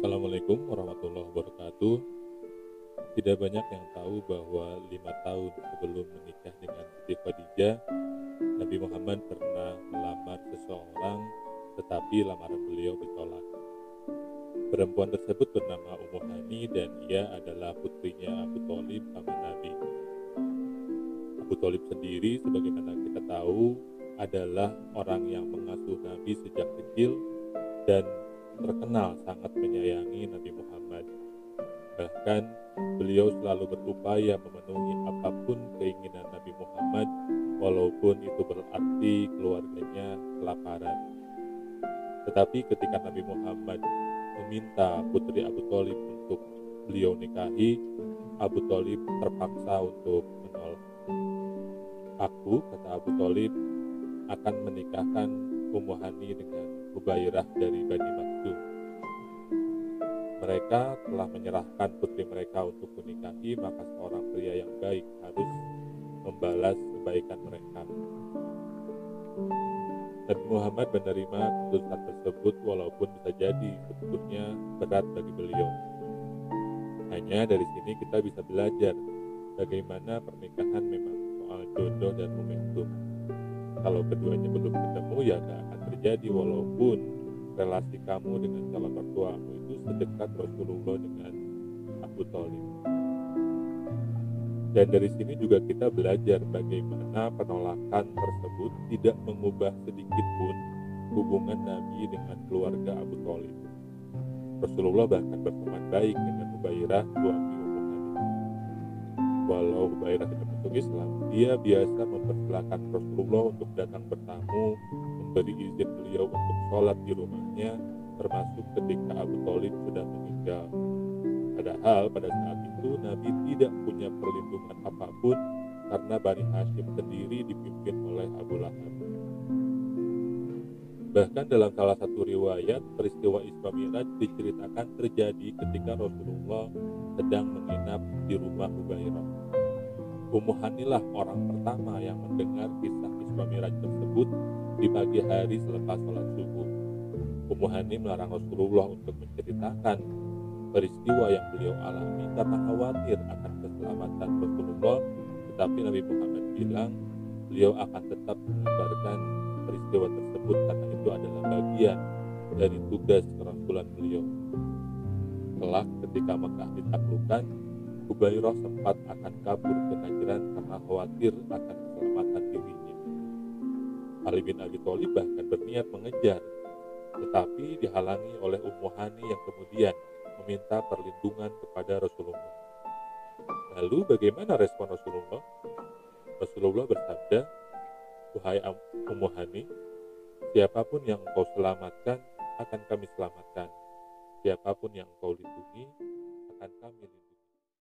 Assalamualaikum warahmatullahi wabarakatuh. Tidak banyak yang tahu bahwa lima tahun sebelum menikah dengan Siti Khadijah, Nabi Muhammad pernah melamar seseorang, tetapi lamaran beliau ditolak. Perempuan tersebut bernama Ummu Hani dan ia adalah putrinya Abu Talib paman Nabi. Abu Talib sendiri, sebagaimana kita tahu, adalah orang yang mengasuh Nabi sejak kecil dan terkenal sangat menyayangi Nabi Muhammad. Bahkan beliau selalu berupaya memenuhi apa pun keinginan Nabi Muhammad walaupun itu berarti keluarganya kelaparan. Tetapi ketika Nabi Muhammad meminta putri Abu Talib untuk beliau nikahi, Abu Talib terpaksa untuk menolak. Aku, kata Abu Talib, akan menikahkan Ummu Hani dengan Hubairah dari Bani. Mereka telah menyerahkan putri mereka untuk menikahi, maka seorang pria yang baik harus membalas kebaikan mereka. Nabi Muhammad menerima keputusan tersebut walaupun bisa jadi sebetulnya berat bagi beliau. Hanya dari sini kita bisa belajar bagaimana pernikahan memang soal jodoh dan momentum. Kalau keduanya belum ketemu ya gak akan terjadi walaupun relasi kamu dengan calon mertuamu sedekat Rasulullah dengan Abu Talib. Dan dari sini juga kita belajar bagaimana penolakan tersebut tidak mengubah sedikit pun hubungan Nabi dengan keluarga Abu Talib. Rasulullah bahkan berteman baik dengan Ubairah suami Ummu Hani. Walau Ubairah tidak masuk Islam, dia biasa mempersilahkan Rasulullah untuk datang bertamu, memberi izin beliau untuk sholat di rumahnya, termasuk ketika Abu Talib sudah meninggal. Padahal pada saat itu Nabi tidak punya perlindungan apa pun karena Bani Hashim sendiri dipimpin oleh Abu Lahab. Bahkan dalam salah satu riwayat, peristiwa Isra Mi'raj diceritakan terjadi ketika Rasulullah sedang menginap di rumah Hubairah. Ummu Hanilah orang pertama yang mendengar kisah Isra Mi'raj tersebut di pagi hari selepas sholat subuh. Hani melarang Rasulullah untuk menceritakan peristiwa yang beliau alami. Karena khawatir akan keselamatan Rasulullah tetapi Nabi Muhammad bilang beliau akan tetap mengabarkan peristiwa tersebut karena itu adalah bagian dari tugas kerasulan beliau. Kelak ketika Mekah ditaklukkan Hubairah sempat akan kabur ke Najran karena khawatir akan keselamatan dirinya. Ali bin Abi Thalib bahkan berniat mengejar tetapi dihalangi oleh Ummu yang kemudian meminta perlindungan kepada Rasulullah. Lalu bagaimana respon Rasulullah? Rasulullah bersabda, Wahai Ummu siapa pun yang engkau selamatkan akan kami selamatkan. Siapa pun yang engkau lindungi akan kami lindungi.